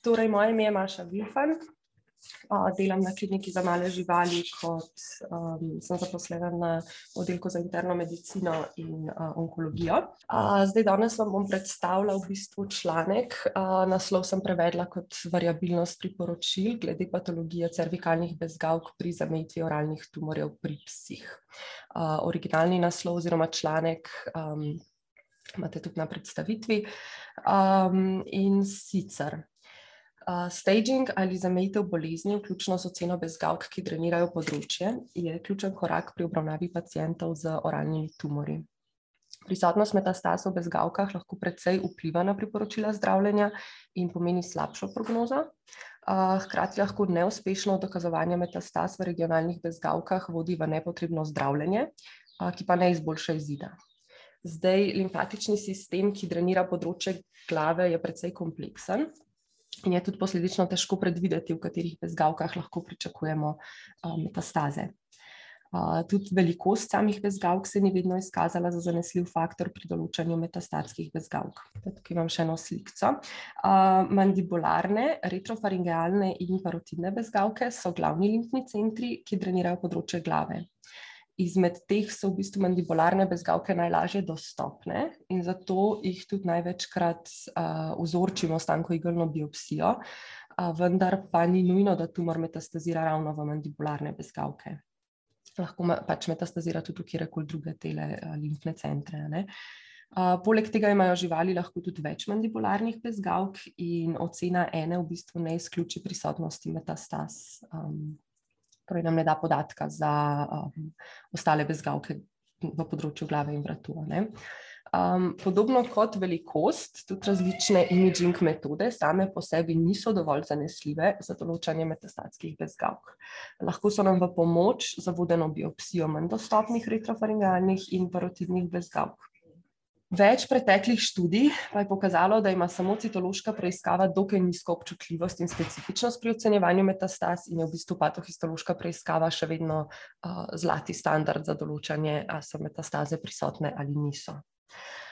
Torej, moje ime je Maša Vilfan. Delam na kliniki za male živali, kot um, sem zaposlena na oddelku za interno medicino in uh, onkologijo. Uh, zdaj, danes vam bom predstavila v bistvu članek. Uh, naslov sem prevedla kot variabilnost priporočil glede patologije cervikalnih bezgavk pri zamejitvi oralnih tumorjev pri psih. Uh, originalni naslov oziroma članek um, imate tudi na predstavitvi. Um, in sicer. Uh, staging ali zamejitev bolezni, vključno z oceno bezgavk, ki drenirajo področje, je ključen korak pri obravnavi pacijentov z oralnimi tumori. Prisotnost metastasov v bezgavkah lahko precej vpliva na priporočila zdravljenja in pomeni slabšo prognozo. Uh, hkrati lahko neuspešno dokazovanje metastas v regionalnih bezgavkah vodi v nepotrebno zdravljenje, uh, ki pa ne izboljša izida. Zdaj, limfatični sistem, ki drenira področje glave, je precej kompleksen in je tudi posledično težko predvideti, v katerih bezgavkah lahko pričakujemo metastaze. Tudi velikost samih bezgavk se ni vedno izkazala za zanesljiv faktor pri določanju metastatskih bezgavk. Tukaj imam še eno slikco. Mandibularne, retrofaringealne in parotidne bezgavke so glavni limfni centri, ki drenirajo področje glave izmed teh so v bistvu mandibularne bezgavke najlažje dostopne in zato jih tudi največkrat uh, vzorčimo s tanko igelno biopsijo, uh, vendar pa ni nujno, da tumor metastazira ravno v mandibularne bezgavke. Lahko pač metastazira tudi v kjerkoli druge tele uh, limfne centre. Uh, poleg tega imajo živali lahko tudi več mandibularnih bezgavk in ocena ene v bistvu ne izključi prisotnosti metastas. Um, torej nam ne da podatka za um, ostale bezgavke v področju glave in vratu. Um, podobno kot velikost, tudi različne imaging metode same po sebi niso dovolj zanesljive za določanje metastatskih bezgavk. Lahko so nam v pomoč za vodeno biopsijo manj dostopnih retrofaringalnih in parotidnih bezgavk. Več preteklih študij pa je pokazalo, da ima samo citološka preiskava dokaj nizko občutljivost in specifičnost pri ocenjevanju metastas in je v bistvu patohistološka preiskava še vedno uh, zlati standard za določanje, ali so metastaze prisotne ali niso. Uh,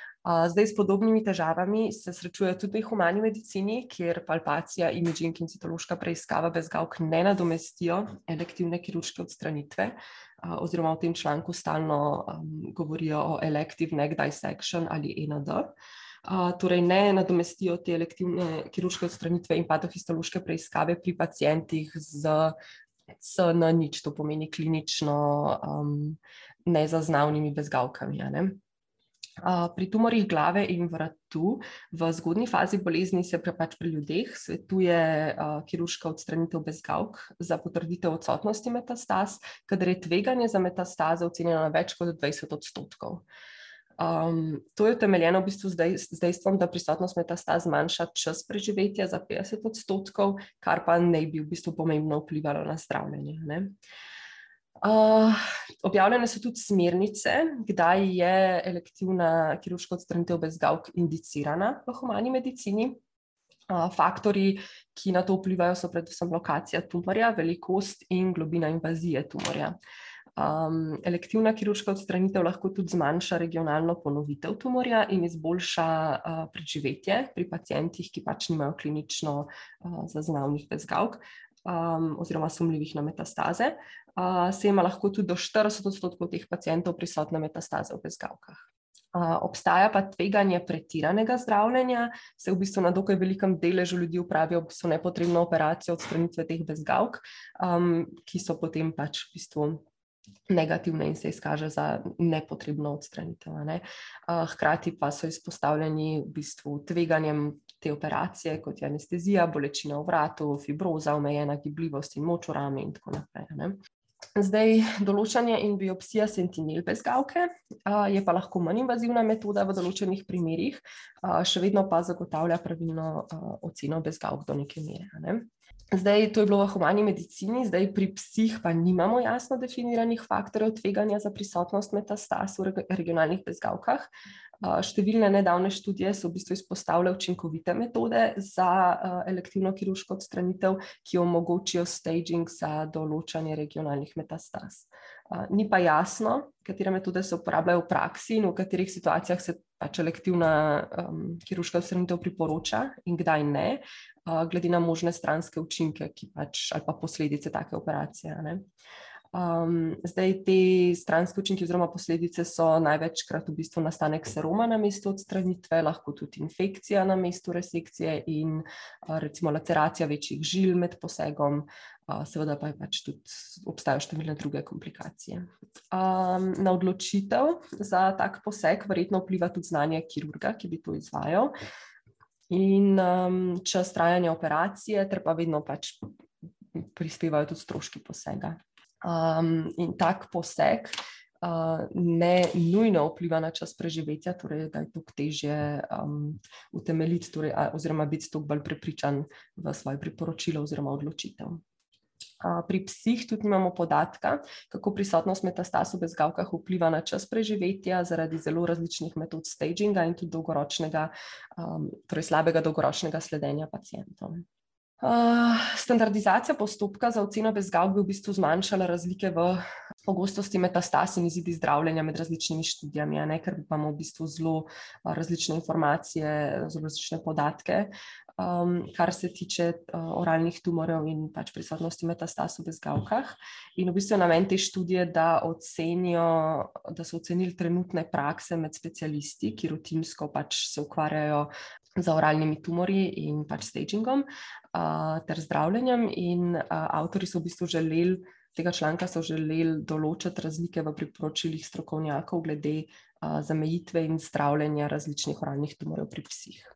zdaj s podobnimi težavami se srečuje tudi v humani medicini, kjer palpacija, imaging in citološka preiskava bezgavk ne nadomestijo elektivne kirurške odstranitve, oziroma v tem članku stalno um, govorijo o elective neck dissection ali END. Uh, torej, ne nadomestijo te elektivne kirurške odstranitve in patohistološke preiskave pri pacijentih z CN nič, to pomeni klinično um, nezaznavnimi bezgavkami. Ne? Pri tumorjih glave in vratu v zgodni fazi bolezni se pač pri ljudeh svetuje kirurška odstranitev bezgavk za potrditev odsotnosti metastas, kadar je tveganje za metastaze ocenjeno na več kot 20 odstotkov. Um, to je utemeljeno v bistvu z, dej, z dejstvom, da prisotnost metastaz zmanjša čas preživetja za 50 odstotkov, kar pa ne bi v bistvu pomembno vplivalo na zdravljenje. Ne? Uh, objavljene so tudi smernice, kdaj je elektivna kirurška odstranitev bezgavk indicirana v humani medicini. Uh, faktori, ki na to vplivajo, so predvsem lokacija tumorja, velikost in globina invazije tumorja. Um, elektivna kirurška odstranitev lahko tudi zmanjša regionalno ponovitev tumorja in izboljša uh, preživetje pri pacijentih, ki pač nimajo klinično uh, zaznavnih bezgavk um, oziroma sumljivih na metastaze. Se ima lahko tudi do 40 odstotkov teh pacijentov prisotne metastaze v bezgavkah. Uh, obstaja pa tveganje pretiranega zdravljenja, se v bistvu na dokaj velikem deležu ljudi upravijo bistvu nepotrebno operacijo odstranitve teh bezgavk, um, ki so potem pač v bistvu negativne in se izkaže za nepotrebno odstranitev. Ne? Uh, hkrati pa so izpostavljeni v bistvu tveganjem te operacije, kot je anestezija, bolečina v vratu, fibroza, omejena gibljivost in moč v rami in tako naprej. Ne? Zdaj, določanje in biopsija sentinel bezgavke je pa lahko manj invazivna metoda v določenih primerjih, še vedno pa zagotavlja pravilno oceno bezgavk do neke mere. Ne? Zdaj, to je bilo v humani medicini, zdaj pri psih pa nimamo jasno definiranih faktorjev tveganja za prisotnost metastas v regionalnih bezgavkah. Številne nedavne študije so v bistvu izpostavile učinkovite metode za elektivno kirurško odstranitev, ki omogočijo staging za določanje regionalnih metastas. Ni pa jasno, katere metode se uporabljajo v praksi in v katerih situacijah se pač elektivna um, kirurška odstranitev priporoča in kdaj ne. Glede na možne stranske učinke pač, ali pa posledice take operacije. Um, zdaj, te stranske učinke oziroma posledice so največkrat v bistvu nastanek seroma na mestu odstranitve, lahko tudi infekcija na mestu resekcije in uh, recimo laceracija večjih žil med posegom, uh, seveda pa je pač tudi obstajajo številne druge komplikacije. Um, na odločitev za tak poseg verjetno vpliva tudi znanje kirurga, ki bi to izvajal in um, čas trajanja operacije, ter pa vedno pač prispevajo tudi stroški posega. Um, in tak poseg uh, ne nujno vpliva na čas preživetja, torej da je tukaj težje um, utemeljiti, torej, oziroma biti tukaj bolj prepričan v svoje priporočilo oziroma odločitev. Uh, pri psih tudi imamo podatka, kako prisotnost metastas v bezgavkah vpliva na čas preživetja zaradi zelo različnih metod staginga in tudi dolgoročnega, um, torej slabega dolgoročnega sledenja pacijentov. Uh, standardizacija postopka za oceno bezgav bi v bistvu zmanjšala razlike v pogostosti metastas in izidi zdravljenja med različnimi študijami, ne, ker imamo v bistvu zelo uh, različne informacije, zelo različne podatke, um, kar se tiče uh, oralnih tumorjev in pač prisotnosti metastas v bezgavkah. In v bistvu je namen te študije, da, ocenijo, da so ocenili trenutne prakse med specialisti, ki rutinsko pač se ukvarjajo za oralnimi tumori in pač stagingom uh, ter zdravljenjem. In uh, avtori so v bistvu želeli, tega članka so želeli določiti razlike v priporočilih strokovnjakov glede uh, zamejitve in zdravljenja različnih oralnih tumorjev pri psih.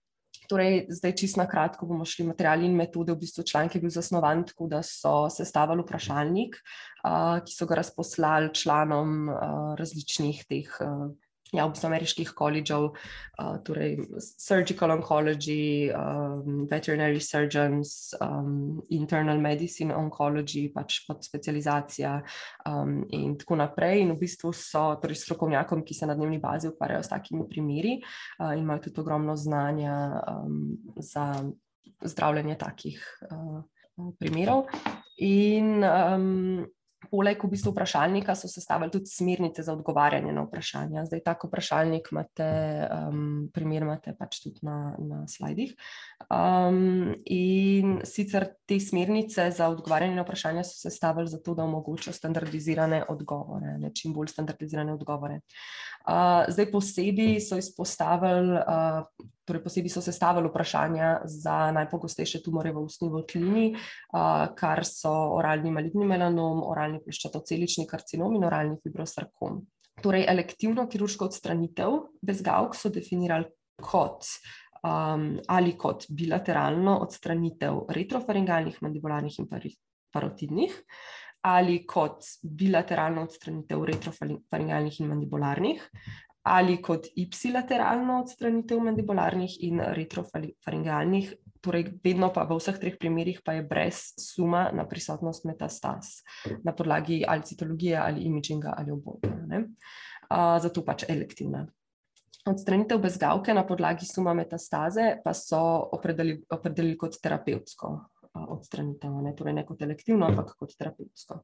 Torej, zdaj, čisto na kratko, bomo šli materiali in metode. V bistvu članek je bil zasnovan tako, da so sestavili vprašalnik, uh, ki so ga razposlali članom uh, različnih teh uh, ja, bistvu ameriških koledžev, uh, torej surgical oncology, um, veterinary surgeons, um, internal medicine oncology, pač podspecializacija um, in tako naprej. In v bistvu so torej strokovnjakom, ki se na dnevni bazi ukvarjajo s takimi primeri uh, imajo tudi ogromno znanja um, za zdravljenje takih uh, primerov. In um, Poleg v bistvu vprašalnika so sestavili tudi smernice za odgovarjanje na vprašanja. Zdaj, tako vprašalnik imate, um, primer imate pač tudi na, na slajdih. Um, in sicer te smernice za odgovarjanje na vprašanja so sestavili zato, da omogočajo standardizirane odgovore, ne čim bolj standardizirane odgovore. Uh, zdaj, posebej so izpostavili. Uh, Torej, posebej so sestavili vprašanja za najpogostejše tumore v ustni votlini, kar so oralni maligni melanom, oralni pleščatocelični karcinom in oralni fibrosarkom. Torej, elektivno kirurško odstranitev bezgavk so definirali kot um, ali kot bilateralno odstranitev retrofaringalnih, mandibularnih in parotidnih, ali kot bilateralno odstranitev retrofaringalnih in mandibularnih, ali kot ipsilateralno odstranitev mandibularnih in retrofaringalnih, torej vedno pa v vseh treh primerih pa je brez suma na prisotnost metastas na podlagi ali citologije ali imaginga ali oboje. Zato pač elektivna. Odstranitev bezgavke na podlagi suma metastaze pa so opredelili, opredelili kot terapevtsko odstranitev, ne, torej ne kot elektivno, ampak kot terapevtsko.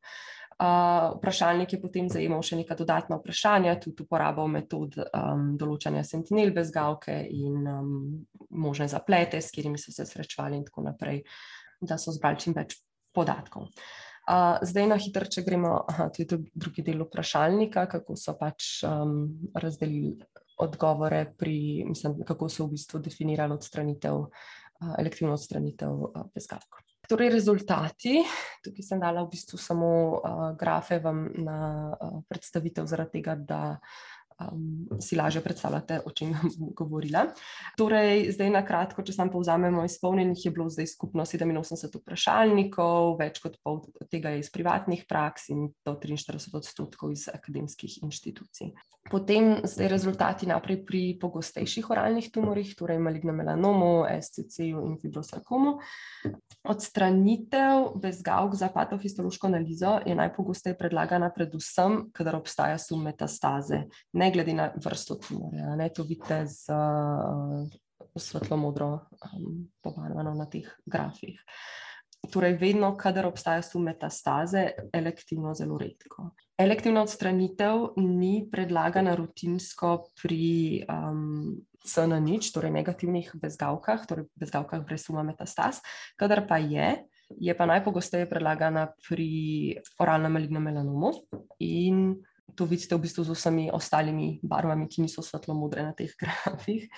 Uh, vprašalnik je potem zajemal še neka dodatna vprašanja, tudi uporabo metod um, določanja sentinel bezgavke in um, možne zaplete, s katerimi so se srečevali, in tako naprej, da so zbrali čim več podatkov. Uh, zdaj, na hitro, če gremo, aha, to je drugi del vprašalnika, kako so pač um, razdelili odgovore, pri, mislim, kako so v bistvu definirali odstranitev elektivno odstranitev bezgavk. Torej, rezultati, tukaj sem dala v bistvu samo uh, grafe vam na uh, predstavitev, zaradi tega, da um, si lažje predstavljate, o čem bom govorila. Torej, zdaj na kratko, če sam povzamemo, izpolnjenih je bilo zdaj skupno 87 vprašalnikov, več kot pol tega je iz privatnih praks in do 43 odstotkov iz akademskih inštitucij. Potem zdaj rezultati naprej pri pogostejših oralnih tumorih, torej malignem melanomu, SCC-ju in fibrosarkomu. Odstranitev bezgavk za patohistološko analizo je najpogosteje predlagana predvsem, kadar obstaja sum metastaze, ne glede na vrsto tumorja. Ne, to vidite z uh, svetlo-modro um, pobarvano na teh grafih. torej vedno, kadar obstaja sum metastaze, elektivno zelo redko. Elektivna odstranitev ni predlagana rutinsko pri um, CN-nič, torej negativnih bezgavkah, torej bezgavkah brez suma metastaz, kadar pa je, je pa najpogosteje predlagana pri oralnem malignem melanomu in to vidite v bistvu z vsemi ostalimi barvami, ki niso svetlo modre na teh grafih.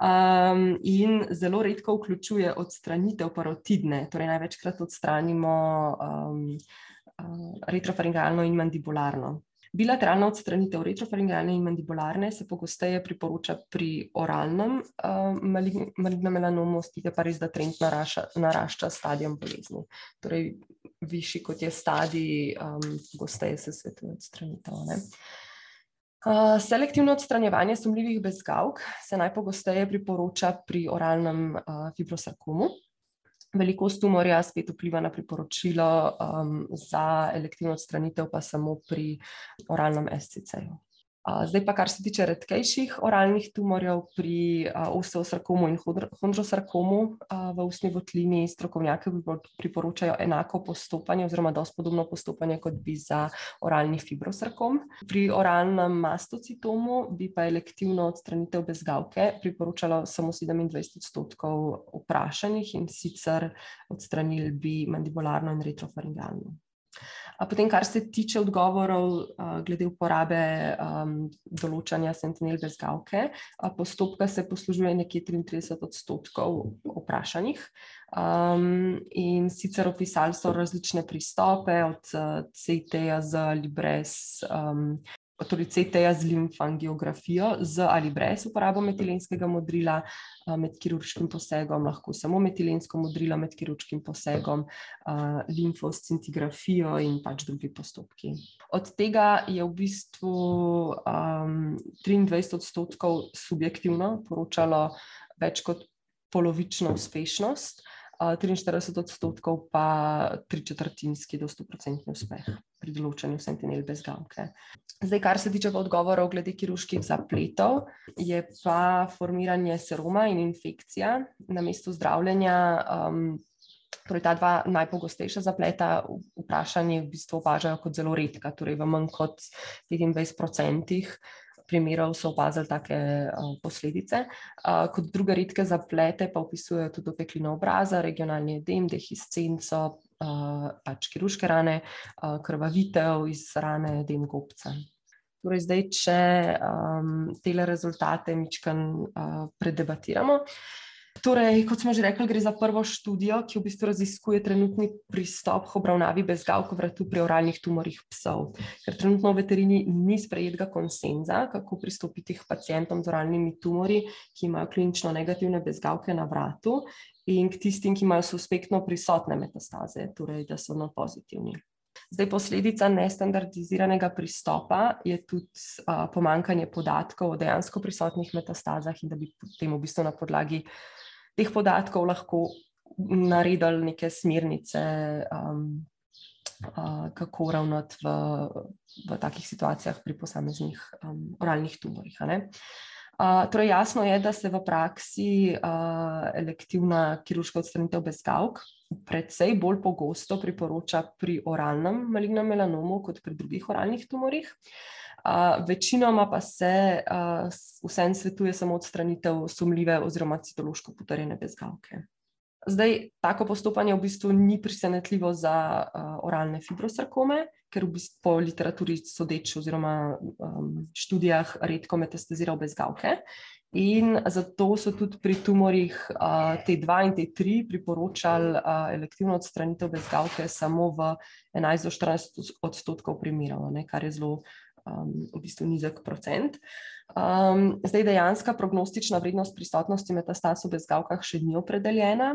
Um, in zelo redko vključuje odstranitev parotidne, torej največkrat odstranimo um, uh, retrofaringalno in mandibularno. Bilateralna odstranitev retrofaringalne in mandibularne se pogosteje priporoča pri oralnem uh, malignem melanomu, stike pa res, da trend naraša, narašča s stadijem bolezni. Torej, višji kot je stadij, um, pogosteje se svetuje odstranitev. Uh, selektivno odstranjevanje sumljivih bezgavk se najpogosteje priporoča pri oralnem uh, fibrosarkomu. Velikost tumorja spet vpliva na priporočilo um, za elektivno odstranitev, pa samo pri oralnem SCC-ju. Zdaj pa, kar se tiče redkejših oralnih tumorjev pri osteosarkomu in hondrosarkomu v ustni votlini, strokovnjaki priporočajo enako postopanje oziroma dosti podobno postopanje, kot bi za oralni fibrosarkom. Pri oralnem mastocitomu bi pa elektivno odstranitev bezgavke priporočalo samo 27 odstotkov vprašanih in sicer odstranili bi mandibularno in retrofaringalno. Potem, kar se tiče odgovorov glede uporabe določanja sentinel bezgavke, postopka se poslužuje nekje 33 odstotkov vprašanih. In sicer opisali so različne pristope, od CT-ja z ali brez torej CT-ja z limfangiografijo, z ali brez uporabo metilenskega modrila med kirurškim posegom, lahko samo metilensko modrilo med kirurškim posegom, limfoscintigrafijo in pač drugi postopki. Od tega je v bistvu um, 23 odstotkov subjektivno poročalo več kot polovično uspešnost. 43 odstotkov pa tri četrtinski do 100-odstotni uspeh pri določanju sentinel bezgavke. Zdaj, kar se tiče odgovorov glede kirurških zapletov, je pa formiranje seroma in infekcija na mestu zdravljenja. Um, torej, ta dva najpogostejša zapleta vprašanje v bistvu opažajo kot zelo redka, torej v manj kot 25% primerov so opazili take uh, posledice. Uh, kot druge redke zaplete pa opisujejo tudi opeklino obraza, regionalni edem, dehiscenco, uh, pač kirurške rane, uh, krvavitev iz rane, edem gobca. Torej, zdaj, če um, te rezultate mičkan uh, predebatiramo. Torej, kot smo že rekli, gre za prvo študijo, ki v bistvu raziskuje trenutni pristop k obravnavi bezgavk vratu pri oralnih tumorih psov. Ker trenutno v veterini ni sprejetega konsenza, kako pristopiti k pacijentom z oralnimi tumori, ki imajo klinično negativne bezgavke na vratu, in k tistim, ki imajo suspektno prisotne metastaze, torej da so na pozitivni. Zdaj, posledica nestandardiziranega pristopa je tudi uh, pomankanje podatkov o dejansko prisotnih metastazah, in da bi potem v bistvu na podlagi teh podatkov lahko naredili neke smernice, um, uh, kako ravnati v, v takih situacijah pri posameznih um, oralnih tumorih. Uh, torej, jasno je, da se v praksi uh, elektivna kirurška odstranitev bezgavk predvsej bolj pogosto priporoča pri oralnem malignem melanomu kot pri drugih oralnih tumorih. Uh, večinoma pa se uh, vsem svetuje samo odstranitev sumljive oziroma citološko potrjene bezgavke. Zdaj, tako postopanje v bistvu ni presenetljivo za uh, oralne fibrosarkome, ker v bistvu po literaturi sodeč oziroma um, študijah redko metastazirajo bezgavke. In zato so tudi pri tumorjih uh, T2 in T3 priporočali uh, elektivno odstranitev bezgavke samo v 11 do 14 odstotkov primerov, kar je zelo um, v bistvu nizek procent. Um, zdaj, dejansko prognostična vrednost prisotnosti metastaz v bezgavkah še ni opredeljena.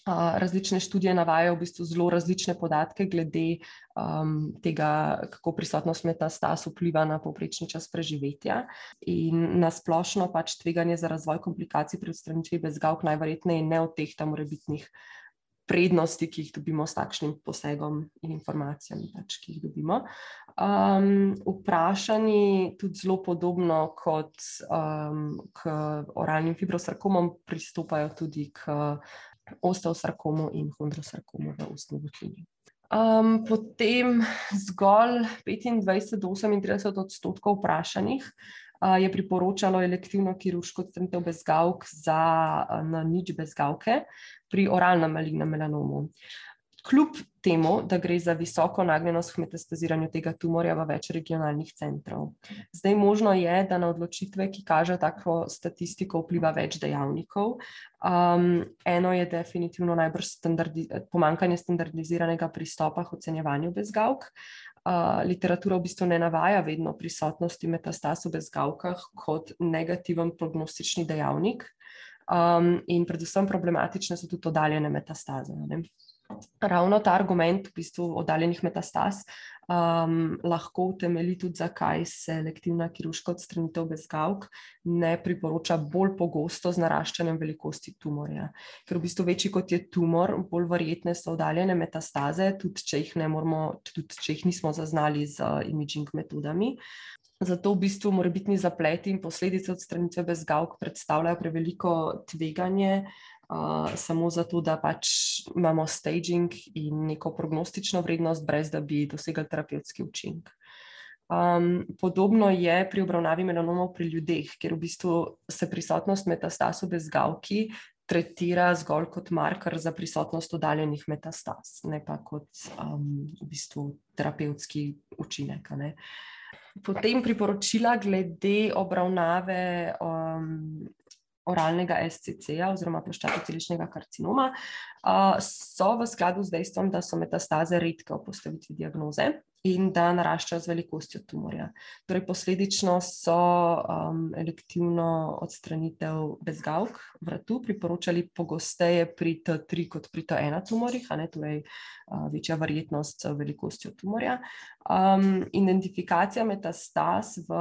Uh, različne študije navajajo v bistvu zelo različne podatke glede um, tega, kako prisotnost metastaz vpliva na povprečni čas preživetja. In na splošno pač tveganje za razvoj komplikacij pri odstranitvi bezgavk najverjetneje ne od teh tam morebitnih prednosti, ki jih dobimo s takšnim posegom in informacijami, pač, ki jih dobimo. Um, vprašanji tudi zelo podobno kot um, k oralnim fibrosarkomom pristopajo tudi k osteosarkomo in chondrosarkomo v ustni votlini. Um, potem zgolj 25 do 38 odstotkov vprašanih uh, je priporočalo elektivno kirurško odstranitev bezgavk za uh, nič bezgavke pri oralnem malignem melanomu. Kljub temu, da gre za visoko nagnjenost k metastaziranju tega tumorja v več regionalnih centrov. Zdaj, možno je, da na odločitve, ki kažejo tako statistiko, vpliva več dejavnikov. Um, eno je definitivno najbrž standardi pomankanje standardiziranega pristopa k ocenjevanju bezgavk. Uh, literatura v bistvu ne navaja vedno prisotnosti metastaz v bezgavkah kot negativen prognostični dejavnik. Um, in predvsem problematične so tudi oddaljene metastaze. Ne? Ravno ta argument v bistvu oddaljenih metastaz um, lahko utemeli tudi, zakaj se selektivna kirurška odstranitev bezgavk ne priporoča bolj pogosto z naraščanjem velikosti tumorja. Ker v bistvu večji kot je tumor, bolj verjetne so oddaljene metastaze, tudi če jih, moramo, tudi če jih nismo zaznali z uh, imaging metodami. Zato v bistvu morebitni zapleti in posledice odstranitve bezgavk predstavljajo preveliko tveganje, uh, samo zato, da pač imamo staging in neko prognostično vrednost, brez da bi dosegli terapevtski učinek. Um, podobno je pri obravnavi melanomov pri ljudeh, ker v bistvu se prisotnost metastaz v bezgavki tretira zgolj kot marker za prisotnost oddaljenih metastaz, ne pa kot um, v bistvu terapevtski učinek. Potem priporočila glede obravnave um, oralnega SCC-ja oziroma ploščatoceličnega karcinoma, so v skladu z dejstvom, da so metastaze redke v postavitvi diagnoze in da naraščajo z velikostjo tumorja. Torej, posledično so um, elektivno odstranitev bezgavk vratu priporočali pogosteje pri T3 kot pri T1 tumorjih, a ne torej uh, večja verjetnost z velikostjo tumorja. Um, identifikacija metastaz v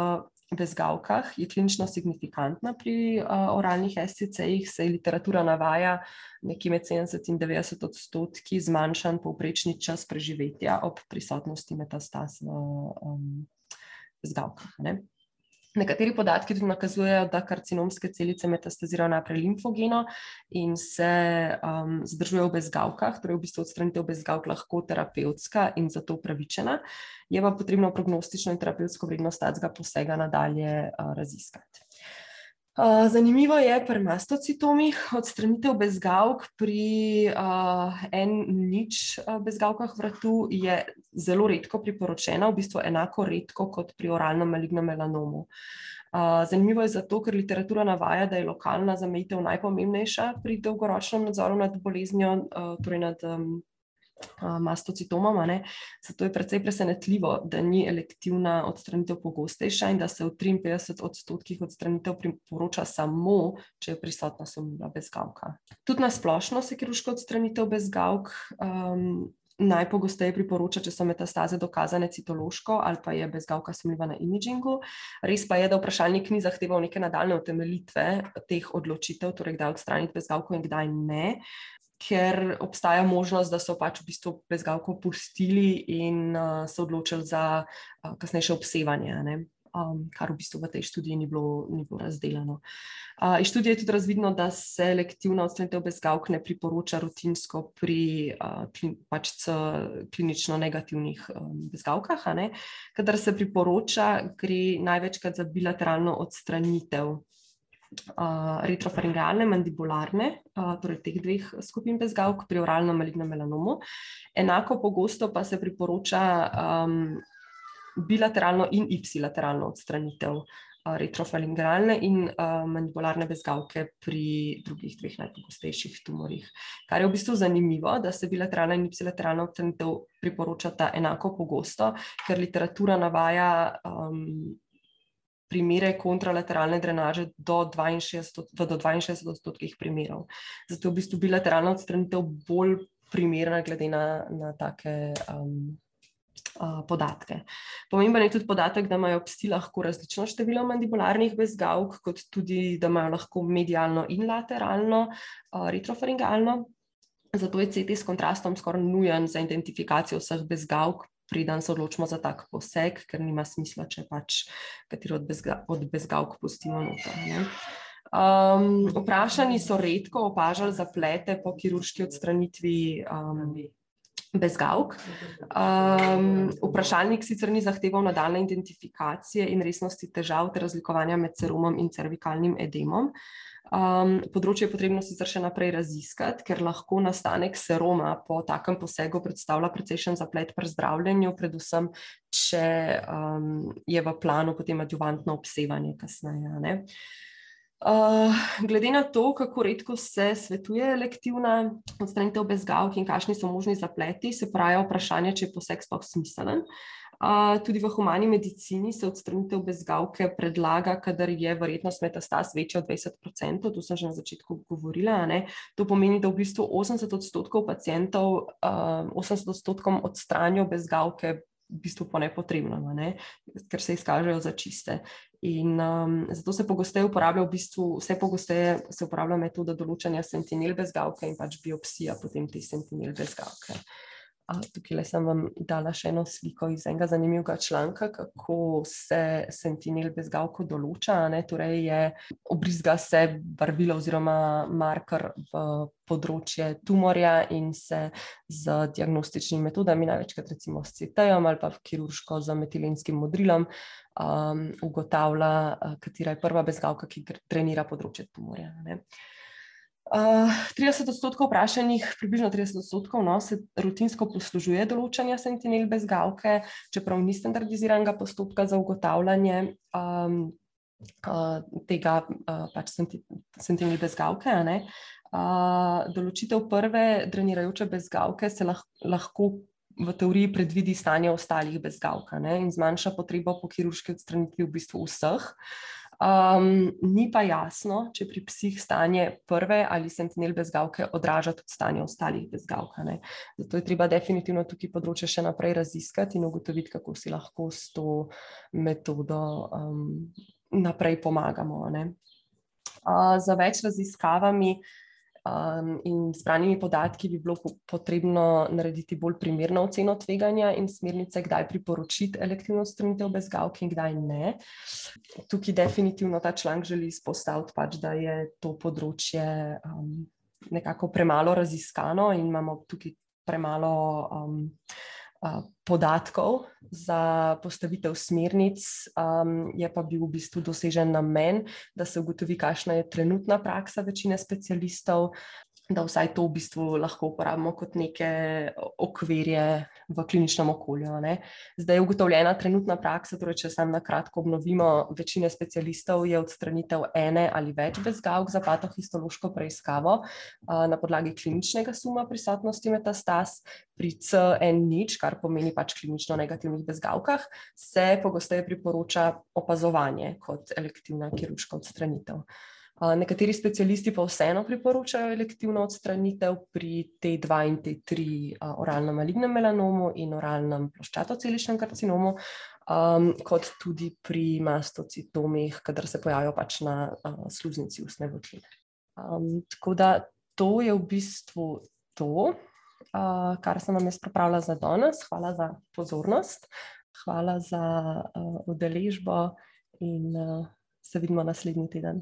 bezgavkah je klinično signifikantna pri uh, oralnih SCC-jih, se literatura navaja nekje med 70 in 90 odstotki zmanjšan povprečni čas preživetja ob prisotnosti metastaz v um, bezgavkah. Ne? Nekateri podatki tudi nakazujejo, da karcinomske celice metastazirajo naprej limfogeno in se um, zadržujejo v bezgavkah, torej v bistvu odstranitev bezgavk lahko terapevtska in zato upravičena, je pa potrebno prognostično in terapevtsko vrednost tega posega nadalje uh, raziskati. Zanimivo je pri mastocitomih odstranitev bezgavk pri uh, en nič bezgavkah vratu je zelo redko priporočena, v bistvu enako redko kot pri oralnem malignem melanomu. Uh, zanimivo je zato, ker literatura navaja, da je lokalna zamejitev najpomembnejša pri dolgoročnem nadzoru nad boleznijo, uh, torej nad um, mastocitomom. Zato je precej presenetljivo, da ni elektivna odstranitev pogostejša in da se v 53 odstotkih odstranitev priporoča samo, če je prisotna sumljiva bezgavka. Tudi na splošno se kirurška odstranitev bezgavk. Um, Najpogosteje priporoča, če so metastaze dokazane citološko ali pa je bezgavka sumljiva na imagingu. Res pa je, da vprašalnik ni zahteval neke nadaljne utemeljitve teh odločitev, torej kdaj odstraniti bezgavko in kdaj ne ker obstaja možnost, da so pač v bistvu bezgavko pustili in uh, se odločili za uh, kasnejše obsevanje, um, kar v bistvu v tej študiji ni bilo, ni bilo razdeljeno. Uh, iz študije je tudi razvidno, da se selektivna odstranitev bezgavk ne priporoča rutinsko pri uh, klin, pač klinično negativnih um, bezgavkah. Kadar se priporoča, gre največkrat za bilateralno odstranitev uh, retrofaringalne, mandibularne, uh, torej teh dveh skupin bezgavk pri oralnem malignem melanomu. Enako pogosto pa se priporoča um, bilateralno in ipsilateralno odstranitev. Retrofaringalne in uh, mandibularne bezgavke pri drugih dveh najpogostejših tumorjih. Kar je v bistvu zanimivo, da se bilateralna in ipsilateralna odstranitev priporočata enako pogosto, ker literatura navaja um, primere kontralateralne drenaže do 62, do 62 odstotkih primerov. Zato je v bistvu bilateralna odstranitev bolj primerna glede na, na take um, uh, podatke. Pomemben je tudi podatek, da imajo psi lahko različno število mandibularnih bezgavk, kot tudi, da imajo lahko medialno in lateralno, uh, retrofaringalno. Zato je CT s kontrastom skoraj nujen za identifikacijo vseh bezgavk, preden se odločimo za tak poseg, ker nima smisla, če pač katero od, bezga, od bezgavk pustimo noter. Um, vprašani so redko opažali zaplete po kirurški odstranitvi um, bezgavk. Um, vprašalnik sicer ni zahteval nadaljne identifikacije in resnosti težav ter razlikovanja med serumom in cervikalnim edemom. Um, področje je potrebno sicer še naprej raziskati, ker lahko nastanek seroma po takem posegu predstavlja precejšen zaplet pri zdravljenju, predvsem, če um, je v planu potem adjuvantno obsevanje kasneje. Ne? Uh, glede na to, kako redko se svetuje elektivna odstranitev bezgavk in kakšni so možni zapleti, se pravi vprašanje, če je poseg sploh smiselen. Uh, tudi v humani medicini se odstranitev bezgavke predlaga, kadar je verjetnost metastaz večja od 20%, to sem že na začetku govorila. To pomeni, da v bistvu 80 odstotkov pacijentov, uh, 80 odstotkom odstranijo bezgavke v bistvu po nepotrebnem, ne? ker se izkažejo za čiste. In um, zato se pogosteje uporablja, v bistvu vse pogosteje se uporablja metoda določanja sentinel bezgavke in pač biopsija potem te sentinel bezgavke. Tukaj sem vam dala še eno sliko iz enega zanimivega članka, kako se sentinel bezgavko določa. Ne? Torej, je obrizga se barvilo oziroma marker v področje tumorja in se z diagnostičnimi metodami, največkrat recimo s CT-jem ali pa kirurško z metilinskim modrilom, um, ugotavlja, katera je prva bezgavka, ki trenira področje tumorja. Ne? 30 odstotkov vprašanih, približno 30 odstotkov, no, se rutinsko poslužuje določanja sentinel bezgavke, čeprav ni standardiziranega postopka za ugotavljanje um, uh, tega uh, pač senti, sentinel bezgavke. Uh, določitev prve drenirajoče bezgavke se lah, lahko v teoriji predvidi stanje ostalih bezgavk in zmanjša potrebo po kirurški odstranitvi v bistvu vseh. Uh, Um, ni pa jasno, če pri psih stanje prve ali sentinel bezgavke odraža tudi stanje ostalih bezgavk. Zato je treba definitivno tukaj področje še naprej raziskati in ugotoviti, kako si lahko s to metodo um, naprej pomagamo. Uh, za več raziskavami uh, um, in zbranimi podatki bi bilo potrebno narediti bolj primerno oceno tveganja in smernice, kdaj priporočiti elektivno stranitev bezgavk in kdaj ne. Tukaj definitivno ta članek želi izpostaviti, pač, da je to področje um, nekako premalo raziskano in imamo tukaj premalo. Um, podatkov za postavitev smernic, um, je pa bil v bistvu dosežen namen, da se ugotovi, kakšna je trenutna praksa večine specialistov, da vsaj to v bistvu lahko uporabimo kot neke okvirje v kliničnem okolju. Ne. Zdaj je ugotovljena trenutna praksa, torej če sam na kratko obnovimo, večine specialistov je odstranitev ene ali več bezgavk za patohistološko preiskavo na podlagi kliničnega suma prisotnosti metastaz. Pri CN kar pomeni pač klinično negativnih bezgavkah, se pogosteje priporoča opazovanje kot elektivna kirurška odstranitev. Nekateri specialisti pa vseeno priporočajo elektivno odstranitev pri T2 in T3 oralnem malignem melanomu in oralnem ploščatoceličnem karcinomu, um, kot tudi pri mastocitomih, kadar se pojavijo pač na uh, sluznici ustne votline. Um, tako da to je v bistvu to, uh, kar sem vam jaz pripravila za danes. Hvala za pozornost, hvala za uh, udeležbo in uh, se vidimo naslednji teden.